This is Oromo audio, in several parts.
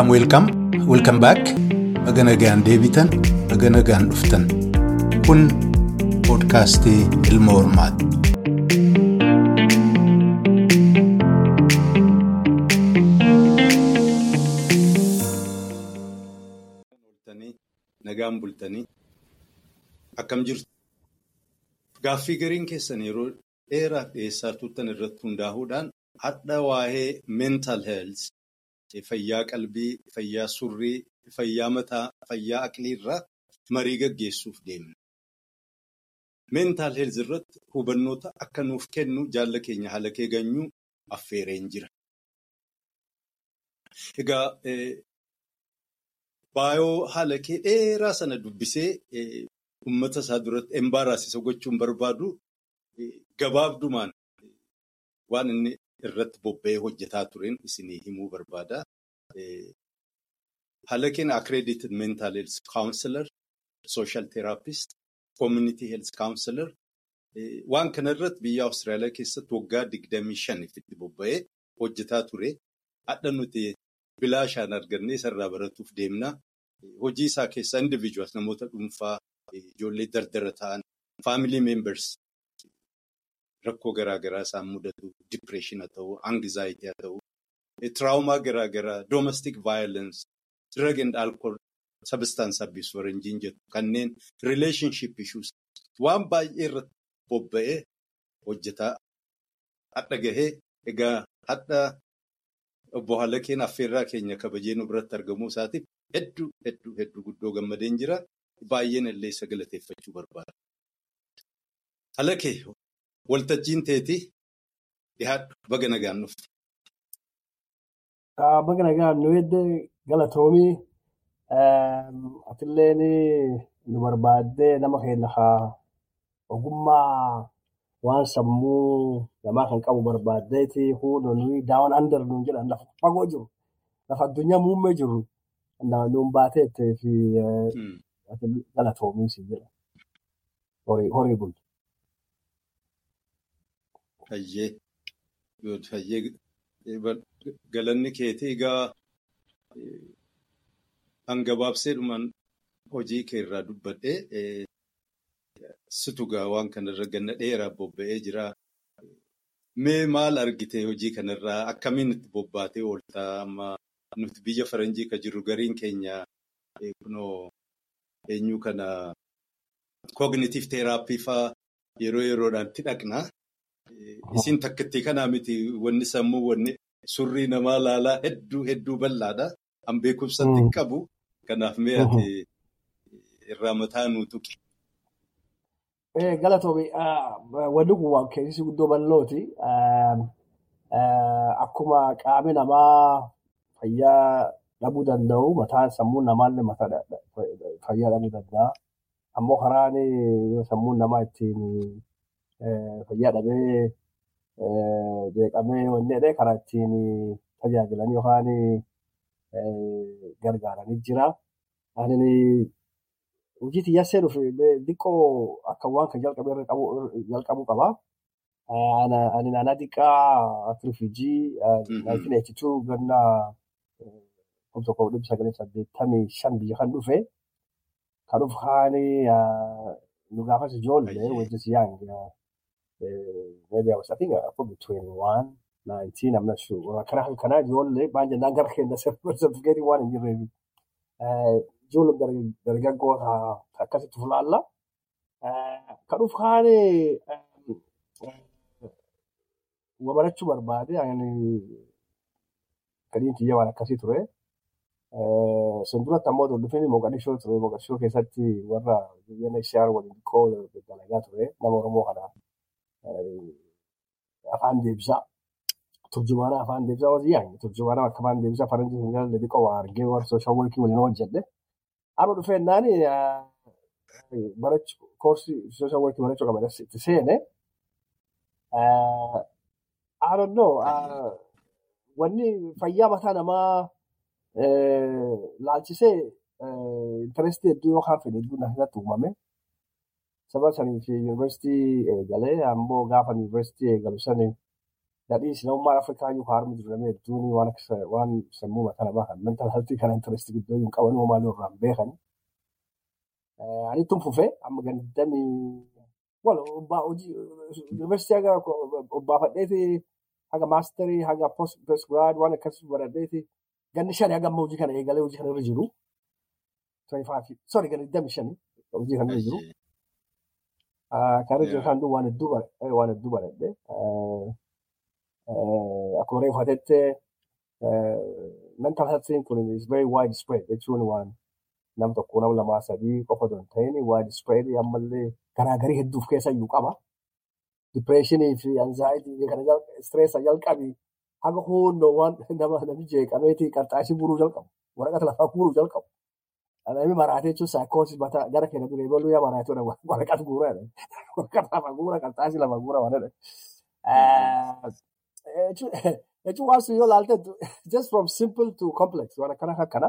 Welcome, welcome, welcome back. Baga nagaan deebitan, baga nagaan dhuftan. Kun poodkaastii Ilma Hormaati. Nagaan bultanii akkam jirtu? Gaaffii gariin keessan yeroo dheeraaf dhiyeessaa turtan irratti hundaa'uudhaan hadha waa'ee mental health fayyaa qalbii, fayyaa surrii, fayyaa mataa, fayyaa aqlii irraa marii gaggeessuuf deemna. Mental health irratti hubannoota akka nuuf kennu jaalla keenya haala kee ganyuu affeereen jira. Egaa baayoo haala kee dheeraa sana dubbisee uummata isaa duratti embaaraasisa gochuun barbaadu gabaabdumaan waan inni irratti bobba'ee hojjetaa tureen isinii himuu barbaada. Haala keenya accredited mental health counselor, social therapist, community health counselor waan kana irratti biyya Awustiraaliyaa keessatti waggaa digdamii shaniif itti bobba'ee hojjetaa ture. Hadha nuti bilaashaan argannee isarraa baratuuf deemna. Hojii isaa keessaa individuals namoota dhuunfaa ijoollee dardara ta'an family members rakkoo garaagaraa isaan mudatu dipireeshina ta'uu angizaayiti haa ta'uu tiraawomaa garaagaraa domestic violence drug and alcohol substance abuse waranjiin jettu kanneen relationship issues waan baay'ee irratti bobba'ee hojjetaa hadha gahee egaa hadha obbo Haalakeen affeerraa keenya kabajee nu biratti argamuu isaatiif hedduu hedduu hedduu guddoo gammadeen jira. Baay'een illee isa galateeffachuu barbaada. Halakee waltajjiin teetii dhiyaadhu baga nagaan dhufte. Baga nagaan nu edde galatoomii atillee nu barbaaddee nama keenya ogummaa. Waan sammuu namaa kan qabu barbaaddeeti hundi nuyi daawwan andar nuun jedhan lafa fagoo jiru. Lafa addunyaa muummee jiru. Nuun baateettee fi galatoomii si jedha horii bul. Fayyee fayyee galanni keetii egaa hangabaabsee dhumaan hojii kee irraa dubbadhee situ gaa waan kanarra ganna dheeraa bobba'ee jira. Mee maal argite hojii kanarraa akkamiin itti bobbaatee ooltaa amma nuti biyya faranjii ka jiru gariin keenya kunoo eenyu kana kogniitiif teeraappii fa'aa yeroo yeroodhaan itti dhaqna. Isin takkattii kanaa miti wanni sammuu wanni surrii namaa laalaa hedduu hedduu bal'aadha. An beekumsatti qabu kanaaf mee ati irraa mataa nuu tuqi. Galatoomi wanni kun waan keessi guddoo bal'ooti. Akkuma qaamni namaa fayyaa dhabuu danda'u mataan sammuun namaallee fayyaa dhabuu danda'a. Ammoo karaan sammuun namaa ittiin fayyaa dhabee jeeqamee wanni jedhee karaa ittiin tajaajilan yookaan gargaaranii jira. Hojii xiyyaasee dhufe xiqqoo akka waan kan jalqabuu qaba. Ani naannaa xiqqaa Rifiijii 1982 ganna kuma tokko dhibba sagalii saddeettamii shan biyya kan dhufe. Kan dhufu haani nu gaafas ijoollee wajjin siyaan maybe I was I think I put between one nineteen I'm not sure. Karaa kanaa ijoollee baan jennaan gara keenya sartifiikeetii waan hin jirreef. Ijoollee dargaggoota akkasitti fulaalla. Kan dhufu haani barachuu barbaade gadiin kiyya waan akkasii ture. Sun duratti ammoo dhufeen Mogadishoo ture. Mogadishoo keessatti warra UNHCR waliin xiqqoo dalagaa ture. Nama Oromoo kana afaan deebisaa. Turjumaana afaan deebisaa hojii yaa'in. Turjumaana akka afaan deebisaa faranjii hin galle xiqqoo waa argee warra sooshaal workii waliin hojjedhe. Amma dhufeennaan barachuu koorsii sooshaal workii barachuu qaba itti seene. Know. Wanni fayyaa mataa namaa laalchisee intarestii hedduu yookaan fedhii hedduu natti uumame. Sababa saniif yuunivarsiitii eegalee ammoo gaafa yuunivarsiitii eegalu sani Dadhiis namummaan Afrikaa iyyuu harmi jiru namni hedduun waan sammuu mataa namaa kan mental health kana interest guddoo hin qaban uumaa irraa hin beekan. Ani tun fufee amma gandamii wal obbaa hojii yuunivarsiitii haga obbaafadheeti haga maasterii haga post grad waan akkasii baradheeti ganni shani haga amma hojii kana eegalee hojii kana irra jiru. Sorry ganni digdamii shani hojii kana irra jiru. Kan irra jiru kan waan hedduu baradhe. Akkuma reeffatetti mental health kun is very wide spread jechuun waan nam tokko nam lamaa sadii qofa osoo hin ta'in wide spread ammallee garaagarii hedduuf keessa iyyuu qaba. Depressionii fi anxiety kana stress jalqabi haga hundoo waan nama namni jeeqameeti qarxaasii guuruu jalqabu. Waraqata lafaa guuruu jalqabu. Namni maraatee jechuun saayikoosis mataa gara keenya duree baluu yaa maraatee waraqata guuruu jedhan. Waraqata lafa guura qarxaasii lafa guura waan jedhan. Jechuun waan sun yoo ilaalte just from simple to complex waan akkana akkana.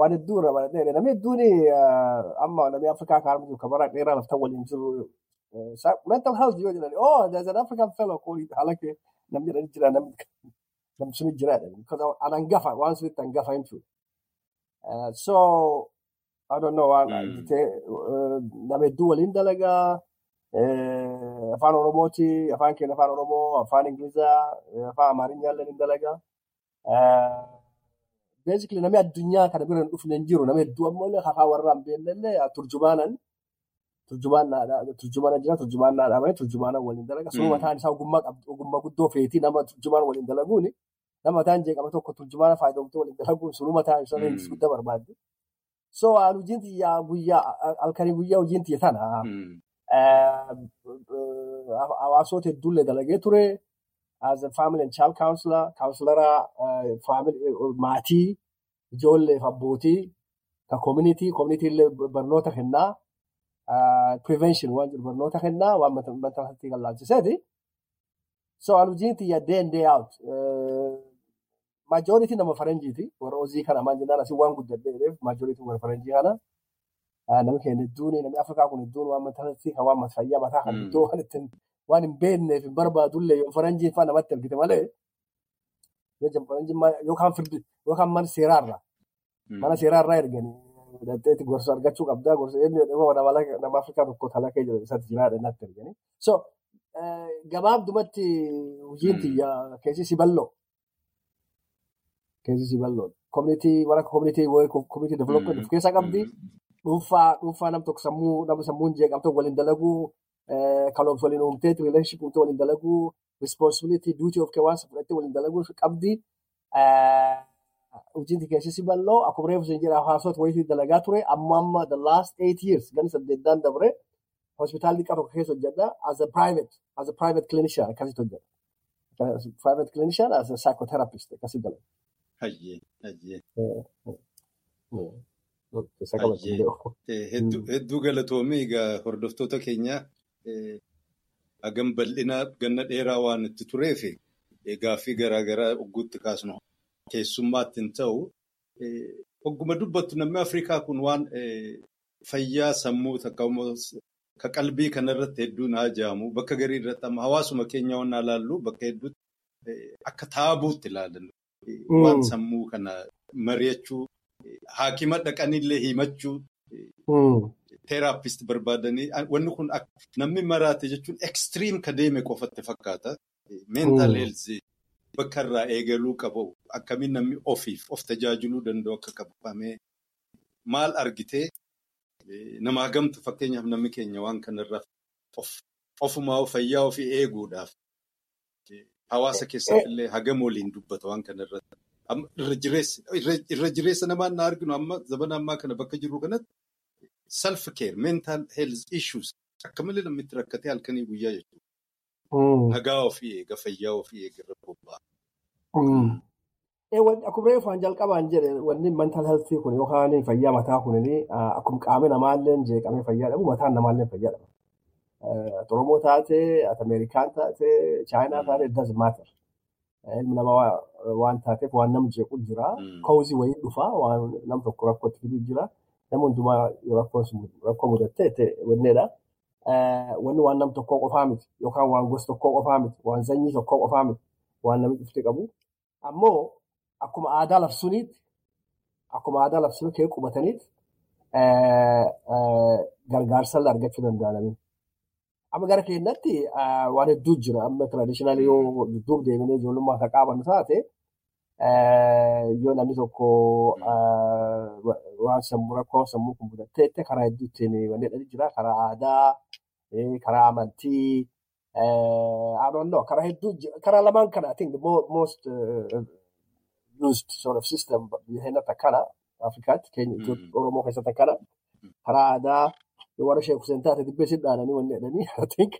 Waan hedduu irra baradhee namni hedduun amma namni Afrikaa kaa'amu jiru kabara dheeraa laftan waliin jiru. Mental health yoo jedhan oh there's an African fellow called halake namni jedhani jira namni suni jira jedhani. An hangafa waan sunitti hangafa jechuudha. So I don't know waan nama hedduu waliin dalagaa. afaan oromooti afaan keenya afaan oromoo afaan ingilizaa afaan amaarinyaa illee ni dalaga. Beesikli namni addunyaa kana bira hin dhufne hin jiru nama hedduu ammoo afaan warra hin beekne illee turjumaanan turjumaana jira turjumaan naa dhaabanii turjumaana waliin dalaga. Sun mataan isaa ogummaa guddoo feetii nama turjumaan waliin dalaguuni nama mataan jeeqama tokko turjumaana fayyadamtee waliin dalaguun sun mataan isaa leenjis guddaa barbaadde. So hojiin xiyyaa guyyaa halkanii guyyaa hojiin xiyya tana. hawaasota hedduullee dalagee ture. As a family and child counselor, counselora maatii, ijoollee fi abbootii, ka community, community illee barnoota kennaa. Prevention waan jiru barnoota kennaa waan mental health kan laalchiseeti. So hojiin xiyya day and day out. Majority nama faranjiiti. Warra hojii kana maan jennaan asii waan guddadheef majority warra faranjii kana. namni keenya hedduun namni Afrikaa kun hedduun waan mataa kan waan fayyaa mataa kan iddoo kan ittiin waan hin beekneef hin barbaadullee yoo faranjiin fa'aa namatti argite malee yookaan firdi yookaan mana seeraarraa mana seeraarraa erganii dandeetti gorsa argachuu qabdaa gorsa eenyu nama Afrikaa tokko talakee jiru isatti jiraadha natti erganii. So gabaabdumatti hojiin xiyya keessi si bal'oo. Keessi si bal'oo. Koominitii warra koominitii koominitii development of keessaa qabdi. dhuunfaa dhuunfaa nam tokko sammuu nama sammuun jeeqamte waliin dalaguu kaloomsa waliin uumtee relationship uumtee waliin dalaguu responsibility duty of waan fudhattee waliin dalaguu qabdi. Hojiin keessi bal'oo akkuma reefu sin jedha hawaasota wayitii dalagaa ture amma amma the last eight years gan saddeettaan dabre hospitaalli tokko keessa hojjedha as a private as a private clinician akkasitti hojjedha. Private clinician as a psychotherapist akkasitti dalaga. Hayyee hayyee. Hedduu Hedduu galatoomii egaa hordoftoota keenya hagam bal'inaa ganna dheeraa waan itti tureef gaaffii garaagaraa ogguutti kaasnu keessummaatti hin ta'u. Ogguma dubbattu namni Afrikaa kun waan fayyaa sammuu ka qalbii kanarratti hedduu na ajaamu bakka garii irratti amma hawaasuma keenya waan ilaallu bakka hedduutti akka taabuutti ilaalan waan sammuu kana mari'achuu. Haakima dhaqanillee himachuu teeraapist barbaadanii wanni kun namni maraate jechuun ekstiriim ka deeme qofatti fakkaata. Meental heelzii bakka irraa eegaluu qabu akkamiin namni ofiif of tajaajiluu danda'u akka qabamee maal argitee namaa gamtu fakkeenyaaf namni keenya waan kanarraa ofumaa fayyaa ofii eeguudhaaf hawaasa keessatti illee hagam waliin dubbata waan kanarratti. irra jireessa namaan na arginu amma zabana ammaa kana bakka jirru kanatti self care mental health issues akka malee namni itti rakkatee halkanii guyyaa jechuudha. Nagaa ofii eega fayyaa ofii eega irra bobba'aa. Akkuma reefaan jalqabaan jedhe wanni mental health kun yookaan fayyaa mataa kunii akkuma qaama namaallee jeeqamee fayyaa dhabu mataan namaallee fayyaa dhaba. Oromoo taatee, Ameerikaan taatee, Chaayinaa taatee, it matter. ilmi namaa waan taateef waan nam jeequ jira. Kawuzii wayii dhufa waan nam tokko rakkootti fiduu jira. Nama hundumaa rakkoo mudattee wanneedha. wanni waan nam tokkoo qofaa miti yookaan waan gosa tokkoo qofaa miti waan sanyii tokkoo qofaa miti waan namni dhufte qabu. Ammoo akkuma aadaa labsuuniitti akkuma aadaa labsuun kee qubataniitti gargaarsa argachuu danda'anii. Amma gara keenyatti waan hedduu jira. Amma tiraadishinaali yoo dudduub deemnee ijoollummaa akka qaabannu taate yoo namni tokko waan sammuu rakkoo sammuu kun mudateette karaa hedduutti wanni jedhanii jira. Karaa aadaa, karaa amantii, amanoo karaa hedduu karaa lamaan kana the most used sort of system biyya akkana Afrikaatti keenya Oromoo keessatti akkana karaa aadaa warra sheek Hussein taate dibbee sidhaananii wanni jedhanii I think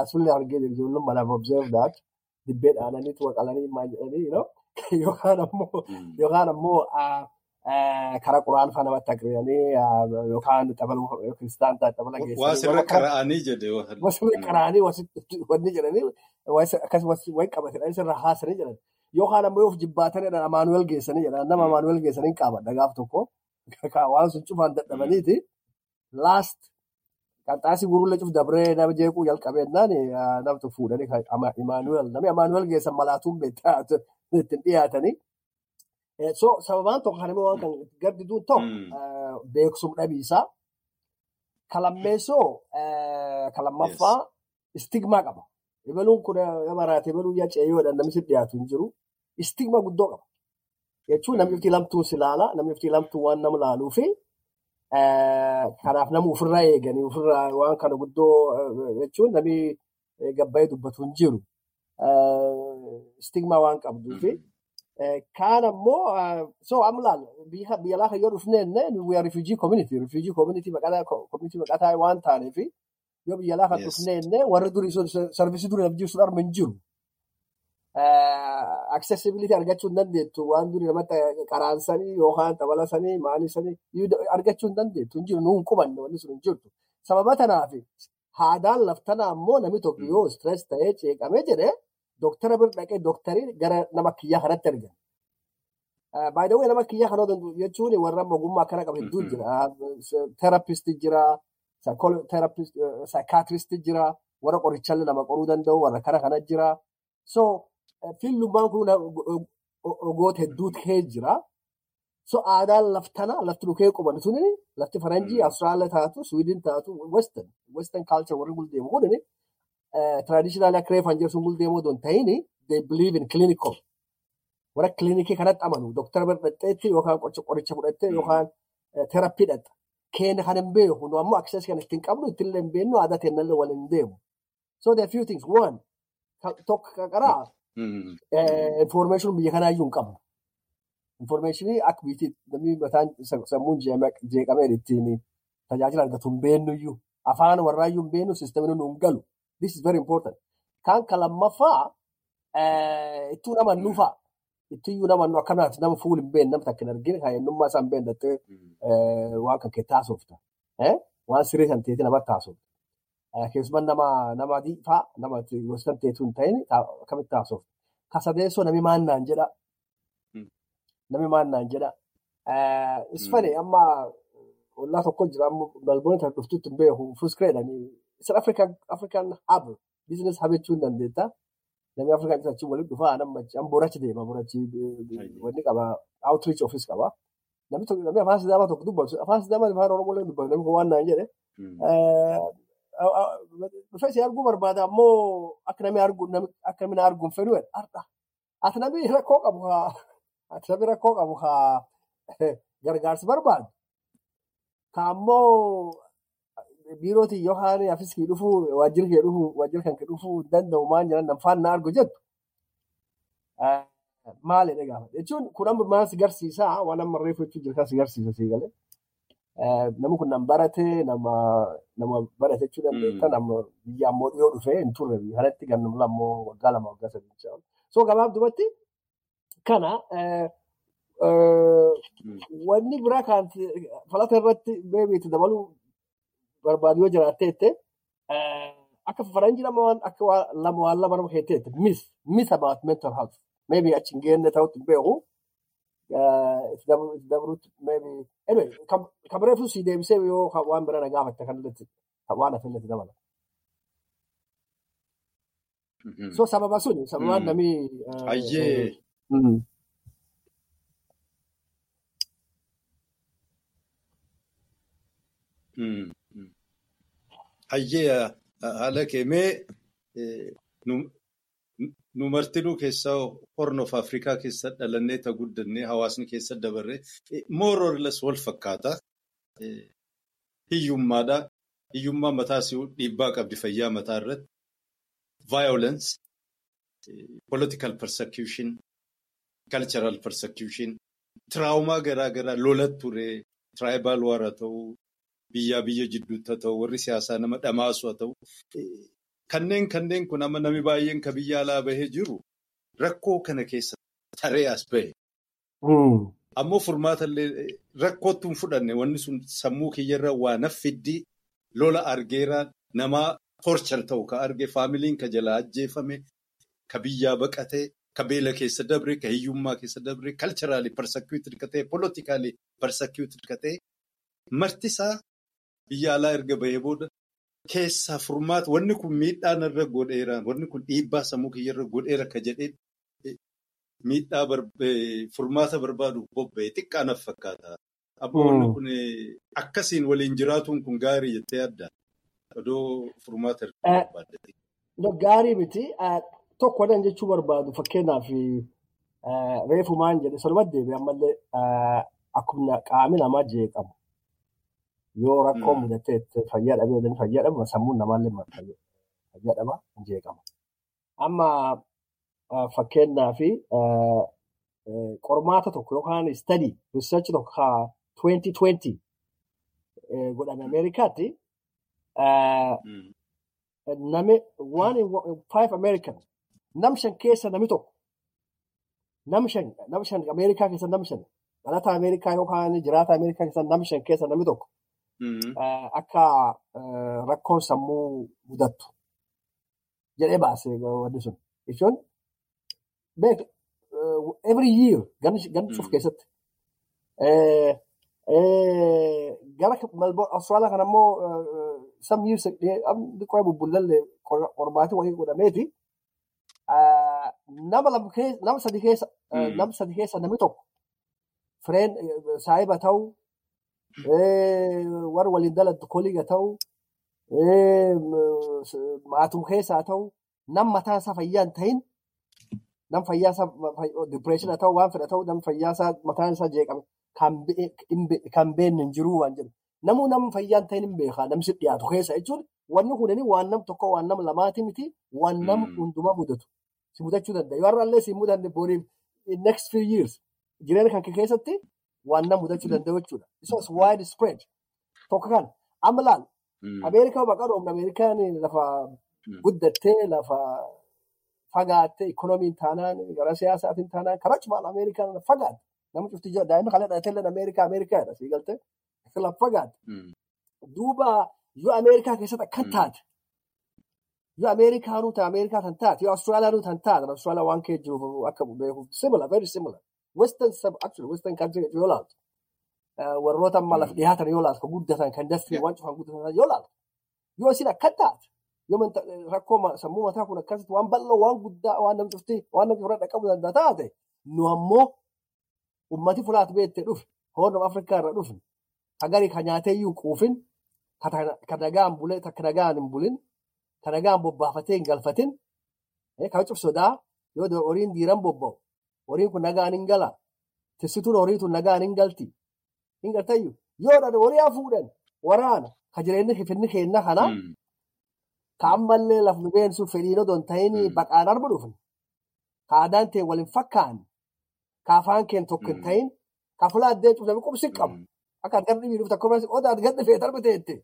asullee argee jiru ijoollummaa lama observe that dibbee dhaananii tuwa qalanii maal jedhanii you know yookaan ammoo yookaan ammoo karaa quraan faa namatti agaranii yookaan xabala kiristaan taate xabala geessanii. Waa sirra qara'anii jedhe. Waa sirra qara'anii wanni jedhanii akkasumas wayi qabatanii sirra haasanii jedhan. Yookaan ammoo of jibbaatanii Amaanuweel geessanii jedhan. Nama Amaanuweel geessanii qaban dhagaaf tokko. Waan sun cufaan dadhabaniiti. Laast qaxxaasii gurullee cuf dabree nama jeequu jalqabeennaan namtu fuudhanii Amaanuweel namni Amaanuweel geessan malaatuun ittiin dhiyaatanii. So sababaan tokko kan waan kan gaddiduun ta'u beeksum dhabiisaa. Kalammeessoo kalammaffaa istigmaa qaba. Ibaluun kun maraate ibaluu yaa ceeyoodhaan namni sitti dhiyaatu hin jiru. Istigmaa guddoo qaba. Jechuun namni ifti lamtuun si laala, namni ifti lamtuun waan nama laaluu fi kanaaf nama ofirraa eeganii ofirraa waan kana guddoo jechuun namni gabbayee dubbatu hin jiru. Istigmaa waan qabduu fi kaan ammoo so am laal biyya laafa yoo dhufneenne refugee community. Baqataa community baqataa waan taaneef yoo biyya laafa dhufneenne warri durii sarvisii durii namni jirsu dharma hin jiru. Accessibility argachuu hin dandeettu waan durii namatti qaraansanii yookaan xabalasanii maanisanii argachuu hin dandeettu hin jiru nuu hin qubanne wanni sun hin jirtu. Sababa tanaaf haadaan laftanaa ammoo namni tokko yoo stress ta'ee ceeqamee jedhee Dooktara bira dhaqee dooktarii gara nama kiyyaa kanatti ergan. Baay'ee nama kiyyaa kana jechuun warra ogummaa akkana qabu hedduu jira. Teerapistii jira, saayikaatiristii jira, warra qorichallee nama qoruu danda'u warra kana kana jira. Fiilummaan kun ogoota hedduu ta'ee jira. So aadaan laftana lafti dhukee quban suni lafti faranjii Awustiraaliyaa taatu, Suwiidin taatu, Western, Western culture warri guldeemu kunini traditional akka reefan jedhu sun guldeemoo don ta'ini they believe in clinical. Warra klinikii kanatti amanu dooktara bira dhaqxeetti yookaan qoricha fudhattee yookaan terapii dhaqxa. Keenya kan hin beeku nu ammoo access kan ittiin qabnu ittiin hin beeknu aadaa teennallee wal hin deemu. So there are few things. One tokko qaqaraa information biyya kanaa iyyuu hin qabnu. Informationii akka biitii namni mataan sammuun jeeqamee ittiin tajaajila argatu hin beennu iyyuu afaan warraa iyyuu hin beennu siistemni nu hin galu. This is very important. Kan lammaffaa ittuu nama nuufaa. Ittiyyuu nama nu akkanaati nama fuul hin beekne nama takka hin argine kan eenyummaa isaa hin beekne dhattee waan kan kee taasofta. Waan sirrii kan ta'e namatti taasofta. Keessumaa nama nama adii fa'aa nama gosa ta'etu hin ta'in akkamitti taasofta. Kasadeessoo nami maannaan jedha. Nami maannaan jedha. Isfane amma ollaa tokko jira balboonni kan dhuftutti hin beeku fuskreedhanii. Isin Afrikaan hub business hub jechuun dandeetta. Namni Afrikaan isa achi waliin dhufaa an borachi deema borachi wanni qaba outreach office qaba. Namni afaan sidaamaa tokko dubbatu afaan sidaamaa afaan oromoo dubbatu namni kun waan naan jedhe. Si arguu barbaada ammoo akka namni argu akka namni arguun fedhu har'a. Ati namni rakkoo qabu haa ati namni rakkoo qabu haa gargaarsi barbaadu. Ka ammoo biirootiin yookaan afiskii dhufuu waajjira kee dhufuu waajjira kan kee dhufuu hin danda'u maan jedhan namfaan na argu jettu. Maalidha gaafa jechuun kun amma maal si garsiisaa waan amma reefu jechuun jirkan si garsiisa si galee. Namni kun nama barate nama barate jechuu dandeetta nama biyya ammoo dhiyoo dhufee hin turre kanatti gannu lammoo waggaa lama waggaa sadii jechaa So gabaabdumatti kana wanni biraa kan falata irratti beebiitti dabaluu barbaadu yoo jiraatte jette akka faranjii lama waan lama nama keettee mis mis about mental health. Maybe achi hin geenne ta'utti hin beeku itti dabruutti maybe. Anyway kabareefu si deebisee yoo waan bira na gaafatte kan irratti waan hafillee dabala. So sababa suni sababaan namni. Hayyee. Hayyee haala keemee nu martinuu keessaa Horn of Afrikaa keessa dhalannee ta guddannee hawaasni keessa dabarree more or less wal fakkaata. Hiyyummaadha. Hiyyummaa mataa si'uu dhiibbaa qabdi fayyaa mataa irratti. Violence, political persecution, cultural persecution, tiraawomaa garaa garaa lola ture, tribal war haa ta'u, biyyaa biyya jidduutti haa ta'u, warri siyaasaa nama dhamaasu haa ta'u. Kanneen kanneen kun amma namni baay'een ka biyya alaa bahee jiru rakkoo kana keessa taree as bahe. Ammoo furmaata illee rakkootti hin fudhanne wanni sun sammuu kiyyarra waa naffiddi lola argeera namaa torchar ta'u ka arge faamiliin ka jalaa ajjeefame ka biyyaa baqatee ka beela keessa dabre ka hiyyummaa keessa dabre kalcharaali parsakiuutir ka ta'e poolitikaali parsakiuutir ka ta'e martisaa biyya alaa erga bahee booda. Keessaa furmaata wanni kun miidhaa narra godheera wanni kun dhiibbaa sammuu kiyyarra godheera ka jedhee miidhaa furmaata barbaadu bobba'e xiqqaa naaf fakkaata. Ammoo wanni kun akkasiin waliin jiraatuun kun gaarii jettee adda. Odoo furmaata barbaadde. Gaarii miti tokko wadan jechuu barbaadu fakkeenyaaf reefu maan jedhe saluma deebi'e ammallee akkuma qaamni namaa jeeqamu. Yoo rakkoo mudatee fayyaa dhabee fayyaa dhaba sammuun namaallee fayyaa dhaba jeeqama. Amma fakkeenyaaf qormaata tokko yookaan istadii riisarchi tokko haa 2020 godhame Ameerikaatti nami one in five American. Nam shan keessa nami tokko. Nam shan Ameerikaa keessa nam shan dhalata Ameerikaa yookaan jiraata Ameerikaa keessa nam shan keessa nami tokko. Akka rakkoon sammuu mudattu jedhee baase wanni sun. Jechuun beek every year ganni cuuf keessatti. Gara Austraaliyaa kana immoo some years dhiqoo bubbullallee qormaatii wayii godhameeti. Nama sadi keessa nama sadi keessa namni tokko fireen saayiba ta'uu warra waliin dalagdu koliga ta'u maatum keessaa ta'u nam mataa isaa fayyaa hin ta'in nam fayyaa isaa dipireeshina ta'u waan fedha ta'u nam fayyaa isaa mataan isaa jeeqame kan beekne hin jiru waan jedhu namuu nam fayyaa hin ta'in hin beekaa namsi dhiyaatu keessa jechuun wanni kunini waan nam tokko waan nam lamaati miti waan nam hundumaa mudatu si mudachuu danda'a yoo har'allee si mudanne boriif next few years. jireenya kan keessatti waan nama mudachuu danda'u jechuudha. Isoos wide spread. Tokko kan amma laal Ameerikaa maqaa dhoofne Ameerikaan lafa guddattee lafa fagaattee ikoonomiin taanaan gara siyaasaatiin taanaan karaa cumaan Ameerikaan fagaatte. Nama cufti daa'ima kana dhalatee Ameerikaa Ameerikaadha sii galtee lafa fagaatte. Duuba yoo Ameerikaa keessatti akka taate yoo Ameerikaanuu ta'e Ameerikaa kan taate yoo Awustiraaliyaanuu kan taate Awustiraaliyaa waan kee jiruuf akka beekuuf similar very similar. Western sub actually Western country yoo laaltu warroota amma lafa dhiyaatan yoo laaltu guddatan kan dastrii waan cufan guddatan yoo laaltu yoo isin akka taate yoo rakkoo sammuu mataa kun akkasitti waan bal'oo waan guddaa waan namni cufti waan namni fudhadha qabu danda'a taate nu ammoo ummati fulaat beettee dhufe hoornum Afrikaa irra dhufe hagarii ka nyaatee iyyuu quufin ka nagaan bulee takka nagaan hin bulin ka nagaan bobbaafatee hin galfatin ka cuf sodaa yoo horiin diiran bobba'u horiin kun nagaan hin gala. Tissituun horii tun nagaan hin galti. Hin galtayyu. Yoo dha horii haa fuudhan waraana ka jireenyi hifinni keenna kana ka ammallee lafni beensuuf fedhiin odoo hin ta'in baqaan arba dhufne. Ka aadaan ta'e waliin fakkaan ka afaan keen tokko hin ta'in ka fulaa addee cufame qubsi qabu. Akka adda dhibii dhufta akkuma odaa adda gadda feet arba ta'etti.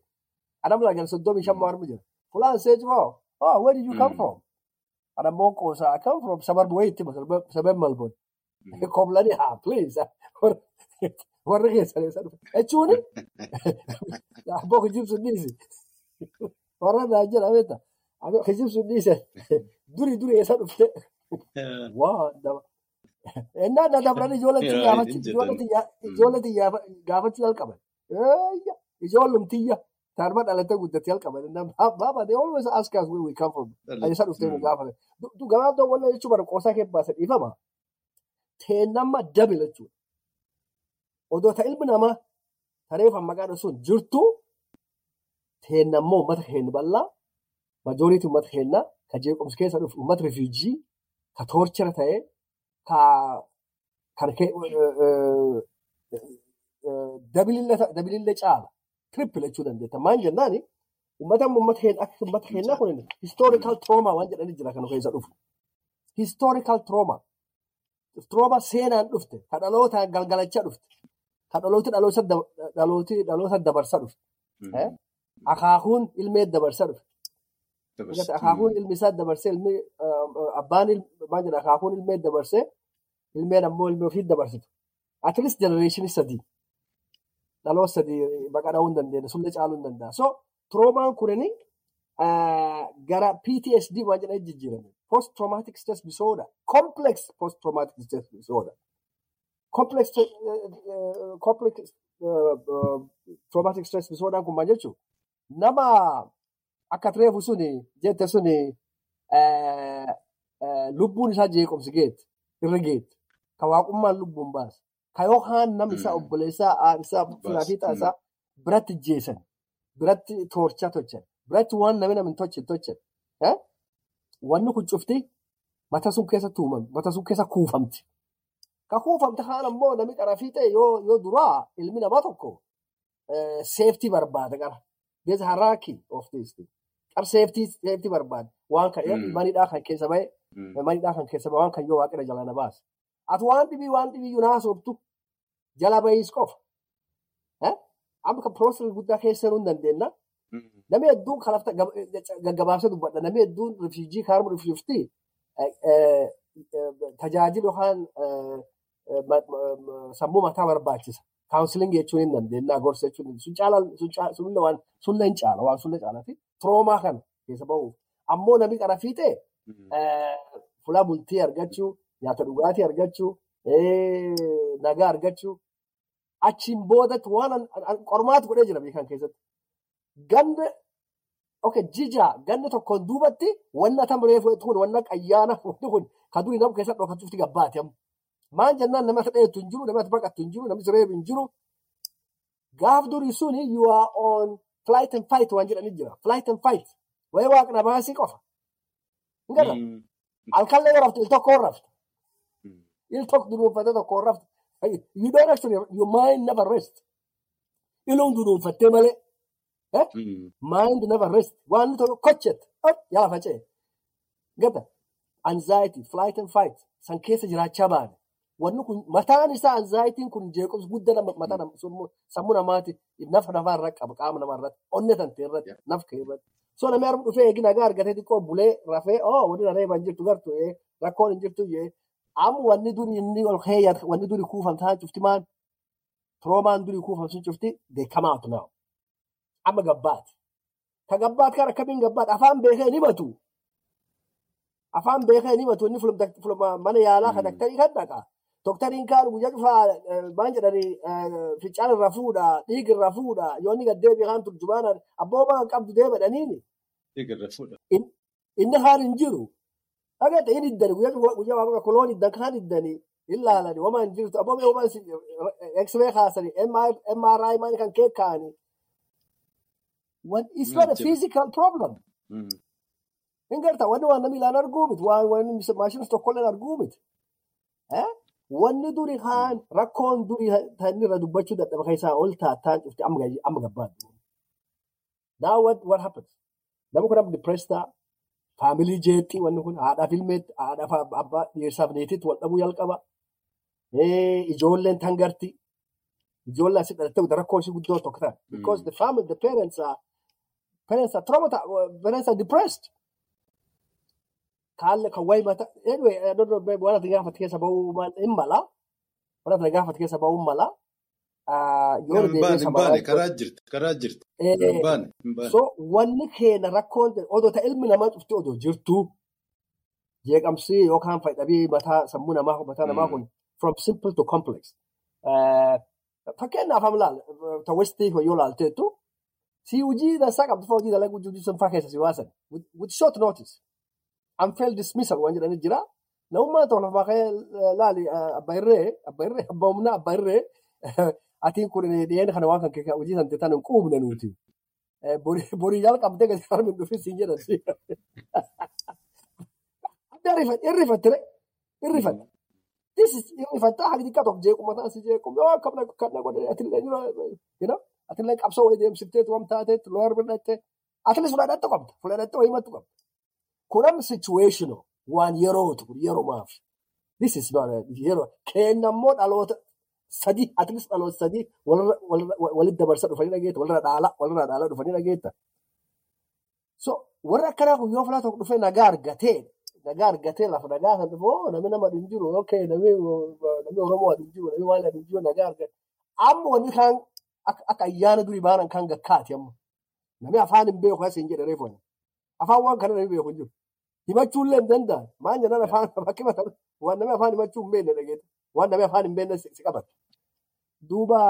Adam lagan soddomii shan arba jira. Fulaan see cufaa. Oh, where did you come from? Adammoon qoosaa I come from suburb wayitti sabab Melbourne. Komlanii haa please. Warri keessan. Jechuun abboo kijibsu dhiisi. Warra naa jira beekta. Kijibsu dhiise. Duri duri eessa dhufte. Waa daba. Innaa na dabran ijoolletti gaafachuu jalqaban. Ijoollumtiyya Taarima dhalattee guddattee jalqaban. Baaba they always ask us where we come from. Ayyasa dhuftee nu gaafate. Gabaabdoo wannan jechuun bara qoosaa kee baasa dhiifama. Teennamma dabila jechuudha. Odoo ta ilmi namaa tareefan maqaan sun jirtu teennammoo uummata keenya bal'aa majooriitii uummata keenyaa ka jeequmsi keessa dhufu uummata rifiijii ka toorchira ta'ee ka kan dabilillee caala trippil jechuu dandeetta. Maal jennaani uummata uummata keenya akka uummata keenyaa kun historical trauma waan jedhanii jira kan keessa dhufu. Historical trauma. Trauma seenaan dhufte ka dhaloota galgalachaa dhufte ka dhalooti dhaloota dabarsa dhufte. Akaakuun ilmee dabarsa dhufte. Akaakuun ilmi isaa dabarsee ilmi abbaan maal jedha akaakuun ilmee dabarsee ilmeen ammoo ilmi ofii dabarsitu. At least generation sadii. Dhaloota sadii baqa dha'uu hin dandeenya sullee caaluu hin danda'a. So traumaan kunini gara PTSD waan jedhanii jijjiirame. Post traumatic stress disorder. Complex post traumatic stress disorder. Complex traumatic stress disorder kun maal jechuun nama akka reefu suni jette suni lubbuun isaa jeequmsi geetti irra geetti ka waaqummaan lubbuun baasa ka yookaan namni isaa obboleessaa isaa firaa fi isaa biratti jeesan biratti toorchaa tolchan biratti waan namni namni tolchan tolchan wanni kun cufti mata sun keessa tuumamti mata sun keessa kuufamti ka kuufamte kaan ammoo namni qaraa fi ta'e yoo duraa ilmi namaa tokko seeftii barbaada qara. A hierarchy of thing. Qar seeftii barbaada. Waan kan manidhaa kan keessa bahe manidhaa kan keessa bahe waan kan yoo waaqira jala na baasa. Ati waan dhibii waan dhibii yoo naasoftu jala bahiis qofa. Amma kan pirooseesii guddaa keessa hin dandeenna. Namni hedduun kalafta gaggabaabsee dubbadha. Namni hedduun rifiijii kaarmu rifiiftii tajaajila yookaan sammuu mataa barbaachisa. Kaawunsiliingii jechuun hin dandeenya. Gorsa jechuun sun caala sunillee waan sunillee hin caala waan sunillee caalaati. Firoomaa kana keessa bahuuf. Ammoo namni qara fiixee fuula bultii argachuu, nyaata dhugaatii argachuu, nagaa argachuu. Achiin boodatti waan qormaatu godhee jira beekan keessatti. Ganda okay jija ganna tokkoon duubatti wanna tam reefu kun wanna qayyaana kun kan durii nama keessatti dhokatuufti gabbaati amma. Maan jennaan namatti dheetu hin jiru, namatti baqattu hin jiru, namatti reefu hin jiru. Gaaf durii suni you are on flight and fight waan jedhanii jira. Flight and fight. Wayii waaqna baasii qofa. Hin gala. Halkallee yoo raftu il tokko raftu. Il tokko dunuunfattee tokko raftu. You don't actually, your mind never rest. Iluun dunuunfattee malee. Mind never rest. Waan tokko kochette. Yaa facee. Gata. Anxiety, flight and fight. San keessa jiraachaa baane. Wanni kun mataan isaa anxietiin kun jeequmsa guddaa mataa sammuu namaati nafa namaa irra qaba qaama namaa irratti onne tantee irratti naf kee irratti. So namni harma dhufee eegi nagaa argatee xiqqoo bulee rafee oo wanni na reeba hin jirtu gartu rakkoon hin jirtu amma wanni duri inni ol keeyyat wanni duri kuufamtaa cufti maan troomaan duri kuufamsun cufti they come out now. Amma gabbaati. Ka gabbaat kan akkamiin gabbaat afaan beekee ni batu. Afaan beekee ni batu inni mana yaalaa kan daktarii kan dhaqa. Doktariin kaan guyyaa cufaa maan jedhanii ficcaan irra fuudha, dhiigi irra fuudha, yoo inni gaddeebi'e kaan turjubaanaan abboomaa qabdu deebi'aniini. Dhiigi irra fuudha. Inni kaan hin jiru. Dhagate inni iddani guyyaa waaqa koloon iddan kaan iddani ilaalani wama hin jirtu abboomee wama x-ray kaasani MRI maan kan kee kaani. It's not a physical problem. Hin garta wanni waan namni ilaan arguu miti waan wanni maashinis tokkolleen arguu miti. Wanni duri kaan rakkoon duri inni irra dubbachuu dadhaba keessaa ol taattaan cufti amma gabbaadhu. Now what, what happens? Namni kun amma depressed faamilii jeetti wanni kun haadhaaf ilmeetti haadhaaf abbaa dhiirsaaf neetitti wal dhabuu jalqaba. Ijoolleen tangarti. Ijoolleen asii dhalattee rakkoo ishee guddoo tokko ta'a. Because the family, the parents are parents are traumatized, parents are depressed. Kaalle kan wayi mata anyway I don't know waan ati gaafate keessa bahuu hin mala. Waan ati gaafate keessa bahuu hin mala. Yoo Hin karaa jirti karaa jirti. So wanni keenya rakkoon odoo ta ilmi namaa cufti odoo jirtu jeeqamsi yookaan fayyadabii mataa sammuu namaa mataa namaa kun from simple to complex. Fakkeenyaaf amma laal ta westii yoo laalteettu Si hojii dansaa qabdu fa'aa hojii dalaguu hojii sun fa'aa keessa si waasan. With short notice. Unfair dismissal waan jedhanii jira. Namummaan tokko lafaa ka'ee laali abbaa irree abbaa irree abbaa humnaa abbaa irree atiin kun dhiyeenya kana waan kan hojii san teetaan hin quubne nuti. Borii jalqabdee gadi farmi dhufis hin jedhan. Is irrifatta haqni xiqqaa tokko jeequma ta'a si jeequma yoo akkam kana godhe atillee qabsoo wayii deemsifteetu waan taateetti looyar birratte atillee fudhadhatte qabda fudhadhatte wayii mattu qabda. Kunan situational waan yerootu kun yeroo kennammoo dhaloota sadii atleast dhaloota sadii walitti dabarsa dhufanii dhageetta walirra dhaala walirra dhaala dhufanii dhageetta. So warra akkanaa kun yoo filaa tokko dhufee nagaa argatee nagaa argatee lafa nagaa kan dhufu namni nama hin jiru okay namni Oromoo hin jiru namni waan hin jiru nagaa argate. Amma wanni kaan akka ayyaana durii baanan kan gakkaati amma. Namni afaan hin beeku as hin jedhe reefu afaan waan kana namni beeku hin jiru. Himachuullee hin danda'an maan jedhan afaan bakki mata waan namni afaan himachuu hin beekne dhageetta waan namni afaan hin beekne si qabata. Duuba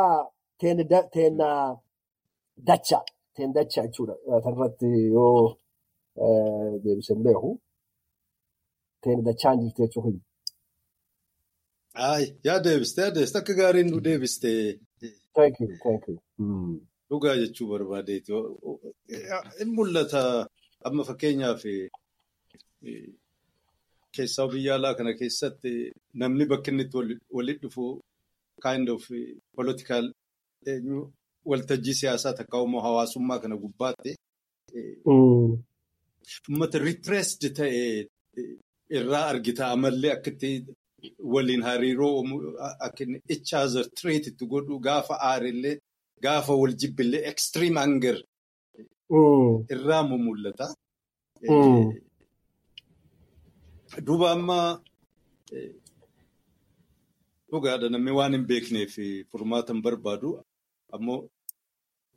teena dacha teen dacha jechuudha kanarratti yoo deebisee hin beeku. Teeni dachaan jirti jechuun hin. Yaa deebiste yaa deebiste akka gaariin nu deebiste. Dhugaa jechuu barbaadeeti. In mul'ata amma fakkeenyaaf keessaa biyya alaa kana keessatti namni bakki inni itti walitti dhufu kind of political waltajjii siyaasaa takka immoo hawaasummaa kana gubbaatti uummata repressed ta'e irraa argita amallee akkatti waliin hariiroo akka inni each other treat itti godhu gaafa aarillee gaafa wal jibbillee extreme anger irraa mul'ata. Duuba amma dhugaadha namni waan hin beekneef furmaata hin barbaadu ammoo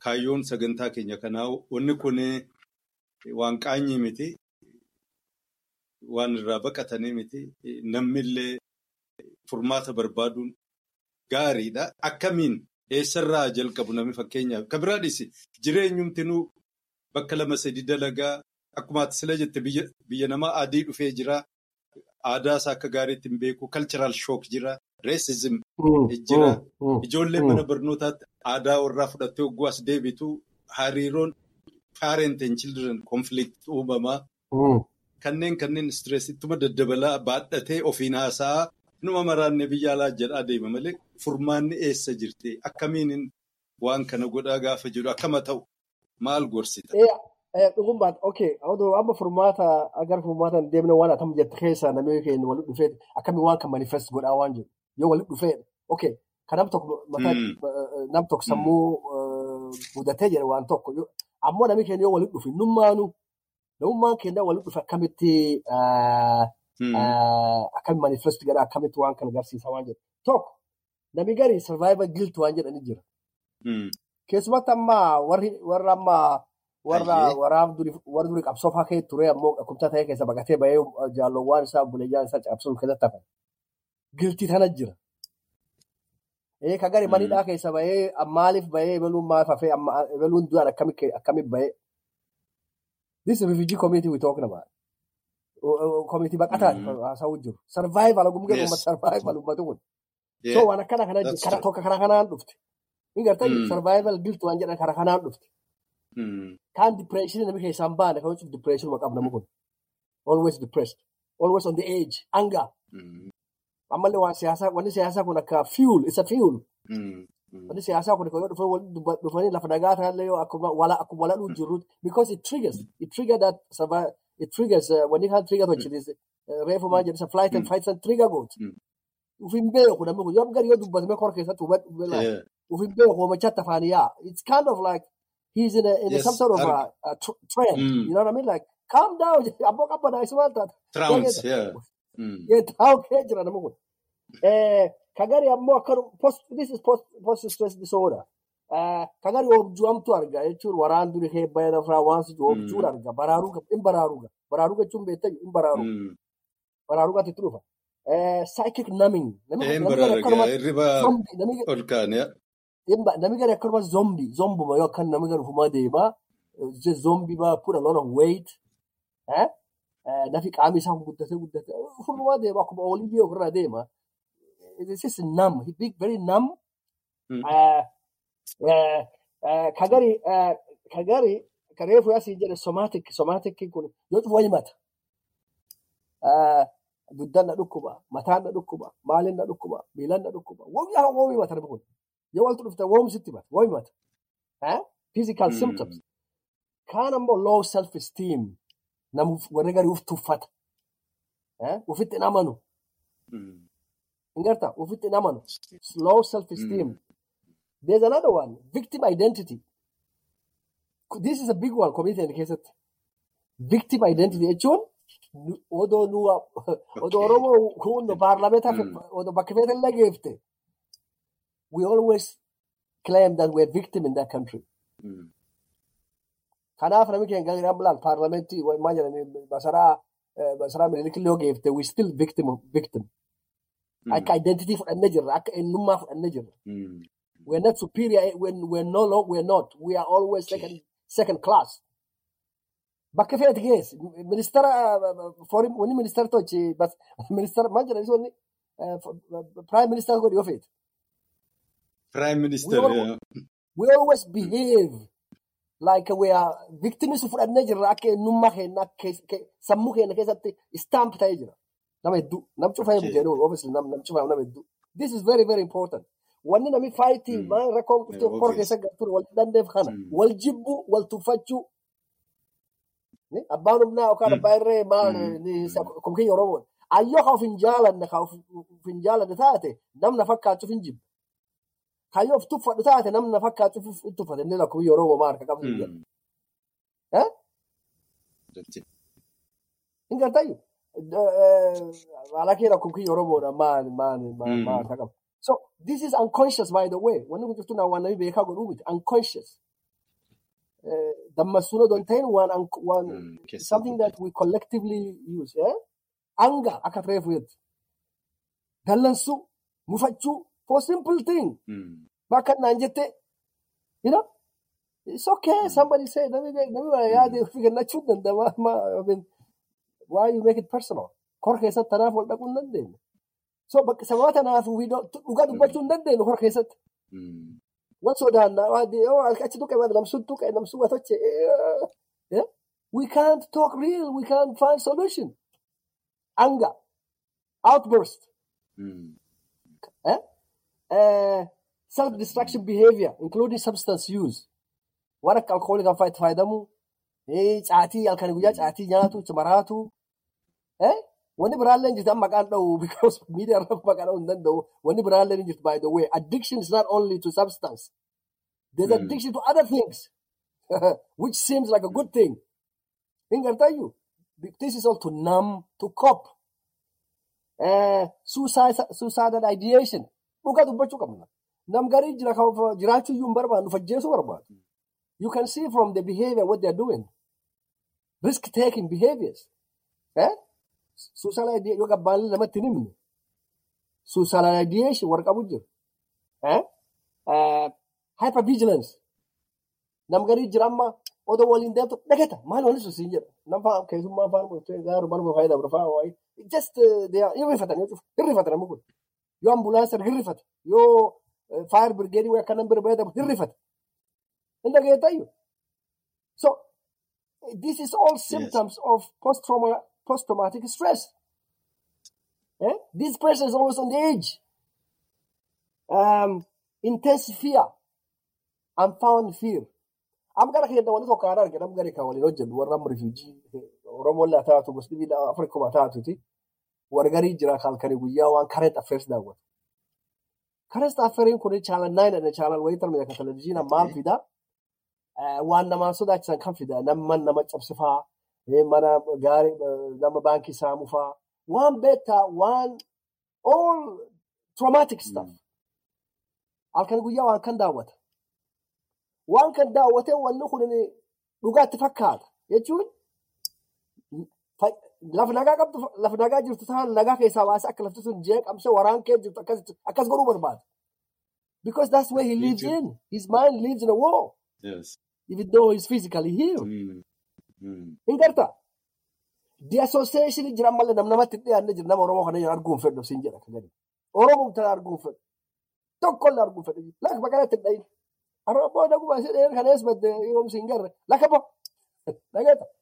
kaayyoon sagantaa keenya kanaa wanni kun waan qaanyii miti waan irraa baqatanii miti namnillee furmaata barbaaduun gaariidha akkamiin eessarraa jalqabu namni fakkeenyaaf kan biraadhis jireenyumtinuu bakka lama sadi dalagaa akkuma sila jette biyya namaa adii dhufee jira. Aadaa isaa akka gaariitti hin beeku. Cultural shock jira. Racism jira. Ijoollee mana barnootaatti aadaa warraa fudhattee hogguu as deebitu hariiroon parent and children conflict uumamaa. Kanneen kanneen stress ittuma daddabalaa baadhatee ofiin haasa'aa numa maraanne biyya alaa jedhaa deema malee furmaanni eessa jirti? Akkamiin waan kana godhaa gaafa jedhu akkama ta'u maal gorsita? Dhugummaan okay amma furmaata agar furmaata hin deemne waan atam jette keessa namni keenya walitti dhufee akkamiin waan kan manifest godhaa waan jiru yoo walitti dhufee okay kan nam tokko sammuu mudatee jedhe waan tokko ammoo namni keenya yoo walitti dhufe nummaanu namummaan keenya walitti dhufe akkamitti akkamitti manifest godhaa akkamitti waan kan agarsiisa waan jedhu tokko namni gari survivor guilt waan jedhani jira. Keessumatti amma warra amma warra durii qabsoo fa'aa ture ammoo kumtaa ta'ee keessa baqatee bahee jaalowwan isaa buleeyyaan isaa cabsuun keessatti hafan. Giltii tana jira. Ee ka gari manidhaa keessa bahee maaliif bahee ebaluun maal hafee ebaluun du'aan akkamitti bahee. This refugee community we talking about. Community baqataan haasawuu jiru. Survival gumgee uummata survival uummatu kun. So waan akkana kana kara tokko kara kanaan dhufte. Inni gartee survival guilt waan jedhan kara kanaan dhufte. Kan depression namni keessaa hin baane kan depression maqaa nama kun. Always depressed. Always on the edge. Anger. Ammallee waan siyaasaa wanni siyaasaa kun akka fuel isa fuel. Wanni siyaasaa kun yoo dhufanii lafa nagaa ta'allee yoo akkuma wala akkuma wala dhuu jirru because it triggers it trigger that survive it triggers wanni kan trigger hojjetis reefu maan jedhisa flight and fight san trigger gooti. Ufin beeku namni kun yoo gari yoo dubbatame kora keessatti hubadhu ufin beeku hoomachatti afaan yaa it's kind of like he's in a in yes, some sort of a, a tr trend. Mm. You know what I mean? Like, calm down. Abbo qabbanaa isa maal taata? Trance, yeah. Kee jira nama kun. Kagari ammoo akka post this is post post stress disorder. Kagari objuamtu arga jechuun waraan duri kee bayan afraa waan si objuun arga baraaruu in baraaruga baraaruu jechuun beektaa in baraaru. Baraaruga itti dhufa. Psychic numbing. Een baraaruga hirriba ol kaane. Namni gadi akkasuma zombii zombuma yookaan namni gadi ufumaa deemaa zombii baa put a lot of weight nafi qaamni isaa guddatee guddatee ufumaa deema akkuma oliivii ofirraa deema. It's just numb. Big very numb. Kagari kagari kareefu asii jedhe somatic somatic kun yoo cufu wayi mata. Duddan na dhukkuba, mataan na dhukkuba, maaliin na dhukkuba, miilan na dhukkuba. Wamni haa wamni mata kun. Yoo waltu dhufte wamni sitti mata, wamni mata. Physical symptoms. Kaan ammoo low self esteem. Namu warri gari uf tuffata. Ufitti hin amanu. Ingarta ufitti hin amanu. Low self esteem. There's another one, victim identity. This is a big one community keessatti. Victim identity jechuun odoo nu odoo Oromoo kun paarlaameenta odoo bakka feete illee geefte. We always claim that we're victim in that country. Kanaaf namni keenya gadi laal paarlaameentii maal jedhanii masaraa masaraa miliikillee yoo geefte we still victim of victim. Akka identity fudhannee jirra akka eenyummaa fudhannee jirra. We're not superior. When we're no long, we're not. We are always second second class. Bakka feeti geessi ministeera foreign wanni ministeera tochi ministeera maal jedhani wanni prime minister godhi yoo feeti. Prime Minister. We we always behave like we are victims fudhannee jirra akka eenyummaa keenya akka sammuu keenya keessatti stamp ta'ee jira. Nama hedduu nam hin jedhu obviously nam cufaa nama hedduu. This is very very important. Wanni namni faayitii maal rakkoon dhuftee kor keessa galtuun wal dandeef kana wal jibbu wal tuffachuu. Abbaan humnaa yookaan abbaa irree maal kumkiyya Oromoo. Ayyoo ka of hin jaalanne taate namna fakkaachuuf hin jibbu. Kayyoo of tuffadhu taate namna fakkaachuuf hin tuffate inni la kumkiyya Oromoo maal ka qabdu hin jedhu. Hin gartayyu. Alakeera kumkiyya Oromoodha maal maal maal ka qabu. So this is unconscious, by the way. Wanni kun jirtu waan namni beekaa godhuu miti. Unconscious. Dammasuuna don ta'in waan waan something that we collectively use. Anger akka reefu jetti. Dallansuu, mufachuu, for simple thing. Bakka naan jette, you know, it's okay. Somebody say, namni namni yaade ofii kennachuu danda'a. I mean, why you make it personal? Kor keessatti tanaaf wal dhaquu hin dandeenye. So bakka sababa tanaaf dhugaa dubbachuu hin dandeenyu kor keessatti. Wal sodaannaa achi tuqe namsun tuqe namsun watoche. We can't talk real. We can't find solution. Anger. Outburst. Eh? Uh, self-destruction behavior, including substance use. Waan akka alkoolii kan itti fayyadamu, caatii halkanii guyyaa caatii nyaatu, maraatu. Eh? Wanni biraallee hin jirtu amma maqaan dha'u because media irraa maqaa dha'uu hin danda'u. Wanni biraallee hin jirtu by the way. Addiction is not only to substance. There's addiction to other things which seems like a good thing. Hin gartayyu. This is all to numb, to cope. Uh, suicide, suicidal ideation. Dhugaa dubbachuu qabna. Nam garii jira jiraachuu iyyuu hin barbaadu fajjeesuu barbaadu. You can see from the behavior what they're doing. Risk taking behaviors. Eh? Ideation yoo gabbaallee namatti hin himne. Suicidal ideation warra qabu jiru. Eh? Uh, hypervigilance. Nam garii jira amma odoo waliin deemtu dhagata maal waliin sun jedha. Nam fa'aa keessummaa fa'aa gootee gaaru manuma fayyadamu fa'aa waayee. Just hirrifatan amma kun. Yoo ambulaansii hirrifata yoo fire brigade waa akka namni fayyadamu hirrifata. Hin dhageetayyu. So this is all symptoms of post-trauma post-traumatic stress. Eh? This person is always on the edge. Um, intense fear, unfound fear. Am gara keenya wani tokko aadaa arge nam gari kan waliin hojjetu warra amma rifiijii Oromoon laa taatu gosti Afrikuma taatuti. Warra garii jira halkanii guyyaa waan current affairs daawwatu. Current affairs kun chaalan nine dha chaalan wayii tarmee kan televizyiina maal fida? Waan namaan sodaachisan kan fida nama nama cabsifaa. mana gaarii nama baankii saamu faa waan beektaa waan all traumatic stuff halkan guyyaa waan kan daawwata waan kan daawwate wanni kun dhugaatti fakkaata jechuun lafa nagaa qabdu lafa nagaa jirtu taan nagaa keessaa baasee akka lafti sun jeeqamsee waraan kee jirtu akkas godhuu barbaada. Because that's where he lives in. His mind lives in a war, Yes. even though he's physically here. Mm. Mm. Hin gartaa? The association jira ammallee nam namatti dhiyaanne jira nama Oromoo kana arguun fedhu siin jedha kan gadi. Oromoo tana arguun fedhu. Tokkollee arguun fedhu. Lakka bakka dhayin. Oromoo dhaguma ishee dheer kanees badde yoom siin garre. Lakka bo. Dhageeta.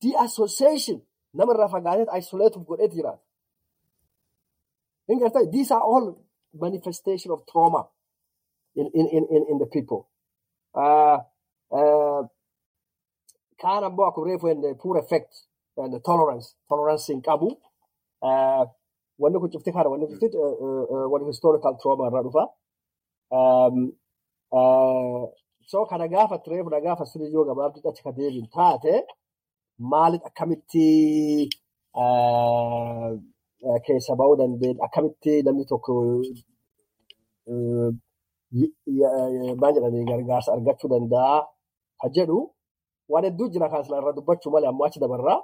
The association namarraa fagaateet isolate godheet jiraata. Hin gartaa? These are all manifestation of trauma in, in, in, in, the people. Uh, uh, kaan ammoo akkuma reefu the poor effect and the tolerance tolerance hin qabu uh, wanni kun cufti kana wanni cufti wanni historical trauma irraa dhufa um, uh, so kana gaafa reefu na gaafa sirrii yoo gabaabduu achi ka deebiin taate maalit akkamitti keessa ba'uu dandeenya akkamitti namni tokko maal jedhanii gargaarsa argachuu danda'a ka jedhu waan hedduu jira kan irraa dubbachuu malee ammoo achi dabarraa.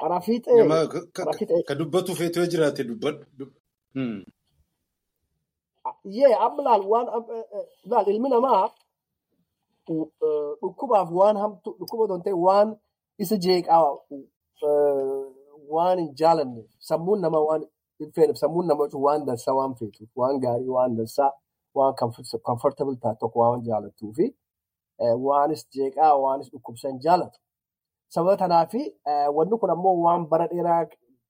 Karaa fiixee ka- dubbatu feetu yoo jiraate dubbadhu. Yee amma laal waan ilmi namaa u- eh, dhukkubaaf waan hamtu dhukkuba otoo ta'in waan isa jeeqaa waan hin jaalanne sammuun namaa waan hin feeneef sammuun jechuun waan dansaa waan feetuuf waan gaarii waan dansaa waan comfortable taate tokko waan jaalattuu fi. Waanis jeeqaa waanis dhukkubsan jaalatu. Sababa kanaafi eh, wanni kun ammoo waan bara dheeraa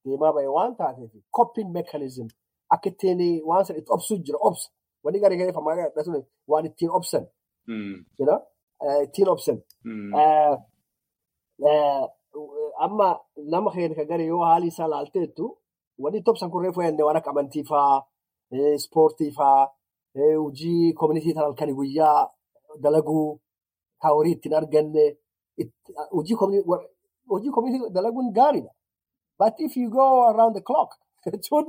deemaa bahe waan taateef coping mechanism. Akka ittiin waan sana itti obsuu jira obsa. Wanni famaa gadhatu waan ittiin obsan Mm. you know. Mm. Eh, eh, amma nama keenya kan gari yoo haalli isaa laalteettu wanni itti obsan kun reefu enne waan akka amantii faa, ispoortii faa, hojii koominitii tan halkanii guyyaa dalaguu, kaa horii ittiin arganne, hojii koominitii dalaguun gaariidha. But if you go around the clock, jechuun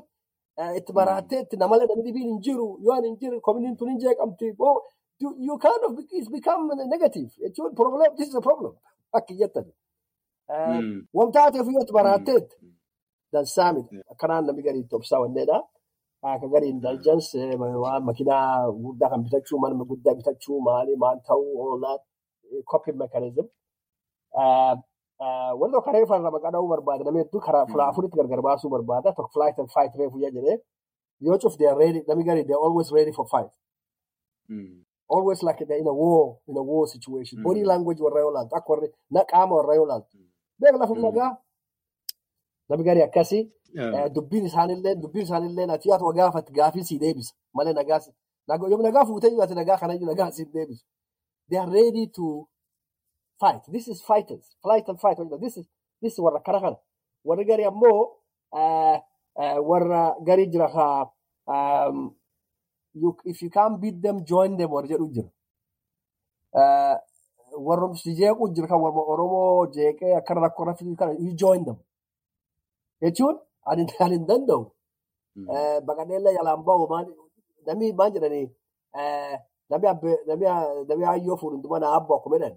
itti maraattee itti namallee namni dhibiin hin jiru, yoo hin jiru koominitiin tun hin jeeqamti. You, you kind of it's become negative. Jechuun problem, this is a problem. Akka jettan. Eh, Mm. Wantaateef yoo itti Mm. maraatteet dansaa miti. Akkanaan namni gadi itti obsaa wanneedha. Akka gadi indulgence eh, waan makiinaa guddaa kan bitachuu, mana guddaa bitachuu, maali, maal ta'uu, all that eh, mechanism. Uh, uh, wanti tokko reefu irraa maqaa dha'uu barbaada. Namni hedduu karaa afuritti gargar baasuu barbaada. Tokko flight and fight reefu yaa jedhee yoo cuf they are ready. Namni gadi they always ready for fight. Mm. Always like in a war, in a war situation. Body Mm. language warra yoo laaltu, akka warri qaama warra yoo laaltu. Beeka lafa Mm. nagaa. Namni gadi akkasii. Eh, dubbiin isaanillee dubbiin isaanillee ati yaatu gaafatti gaafii sii deebisa malee nagaa si- yoo nagaa fuutee yoo ati nagaa kana nagaa sii deebisu they are ready to fight this is fighters flight and fight this is this is warra kana kana warri gari ammoo eh, eh, warra gari jira um, you, if you can't beat them join them. Warra jedhu jira Eh, warra si jeequ jira kan. Oromoo jeeqee akkana rakkoo rafii kana you join them. Jechuun ani ani hin danda'u. Eh, baqaneella jalaan bahu namni maal jedhanii eh, namni hayyoo fuudhu hunduma naa abbo akkuma jedhan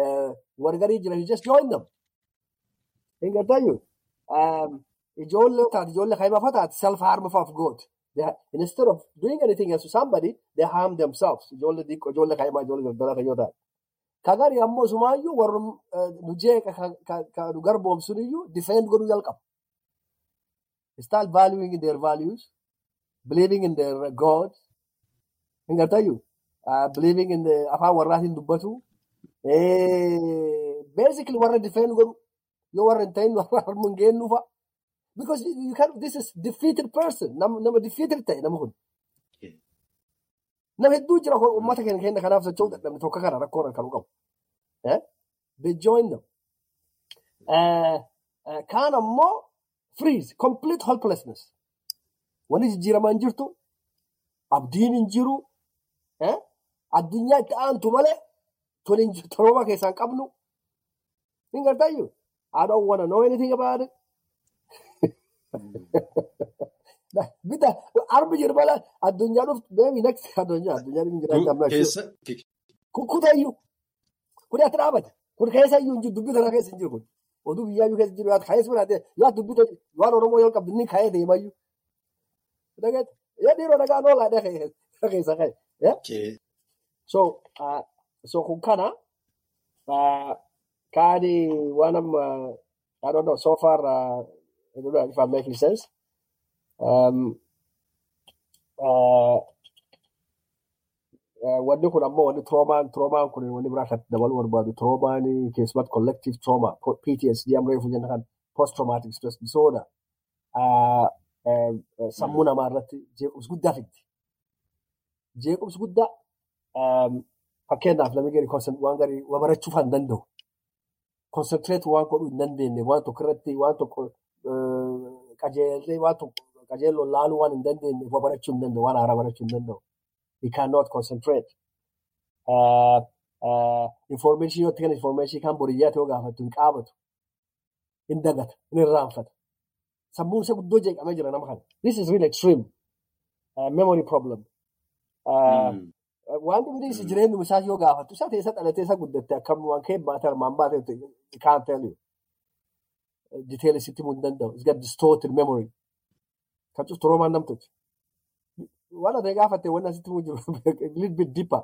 eh, wargarii jiran you just join them. Hin gartayyu um, ijoollee taate ijoollee kaimaa fa taate self harm of God they, instead of doing anything else to somebody they harm themselves ijoollee diqqoo ijoollee kaimaa ijoollee daldalaa yoo taate kagari ammoo sumaayyuu warrum eh, nu jeeqa ka- nu garboomsuniyyuu defend godhuu jalqaba start valuing their values, believing in their God. Hin gartayyu uh, believing in afaan warraatiin dubbatu. Eh, basically warra defend godhu yoo warra hin ta'in warra harma hin geennu fa'a. Because you can, this is defeated person. Nama, nama defeated ta'e nama kun. Nama hedduu jira uummata keenya keenya kanaaf socho'uu dadhabne tokko kana rakkoo kan qabu. Eh? They join them. Eh, eh, kaan ammoo freeze, complete helplessness. Wanni jijjiiramaa hin jirtu, abdiin hin jiru, addunyaa itti aantu malee jiru, torooba keessaa hin qabnu. Hin gartayyu? I don't want to know anything about it. Bita arbi jiru mala addunyaa dhuftu maybe next addunyaa addunyaa keessa ki- Kun kutayyuu kun ati dhaabate kun keessa iyyuu hin jiru dubbii kana keessa hin jiru kun oduu biyyaayyuu keessa jiru yaadu kaayes biraate yaadu dubbii waan oromoo yoo qabdu inni kaayee deemayyuu Dhagaatti. Yaa dhiiroo nagaan oolaa keessa ka'e. Okay. So, so kun kana kaani waan amma I don't know so far I don't know if I'm making sense. Um, uh, wanni kun ammoo wanni troomaan troomaan kun wanni biraa kan dabaluu barbaadu troomaan keessumatti collective trauma PTSD amma reefu jenna kan post traumatic stress disorder uh, uh, uh, sammuu namaa irratti jeequmsa guddaa fiddi. Jeequmsa guddaa um, fakkeenyaaf namni gadi waan garii waa barachuu hin danda'u. Concentrate waan godhuu hin dandeenye waan tokko irratti waan tokko qajeellee waan tokko qajeelloon laaluu waan hin dandeenye waa barachuu hin danda'u waan haaraa barachuu hin danda'u. He cannot concentrate. Information yoo ta'an information kan boriyyaa ta'uu gaafattu hin qaabatu. Hin dagata, hin irraanfata. Sammuun isa guddoo jeeqamee jira nama kana. This is really extreme. Uh, memory problem. Uh, Wanti hundi jireenya isaa yoo gaafattu isa teessa dhalatee isa guddatte akkam waan ka'e baate armaan baate tell you. Detail isitti himuu hin danda'u. It's got distorted memory. Kan cuftu roomaan namtutti. Waan ati gaafatte waan asitti jiru little bit deeper.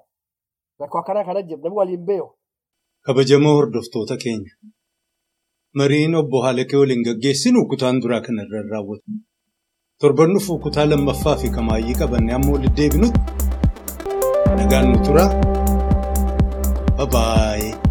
Rakkoo akkanaa kana jiru namni waliin beeku. Kabajamoo hordoftoota keenya. Mariin obbo Haalakee waliin gaggeessinu kutaan duraa kanarra raawwatu. Torban dhufu kutaa lammaffaa fi kamaayyii qabannee amma walitti deebinutti nagaan nu tura. Baay'ee.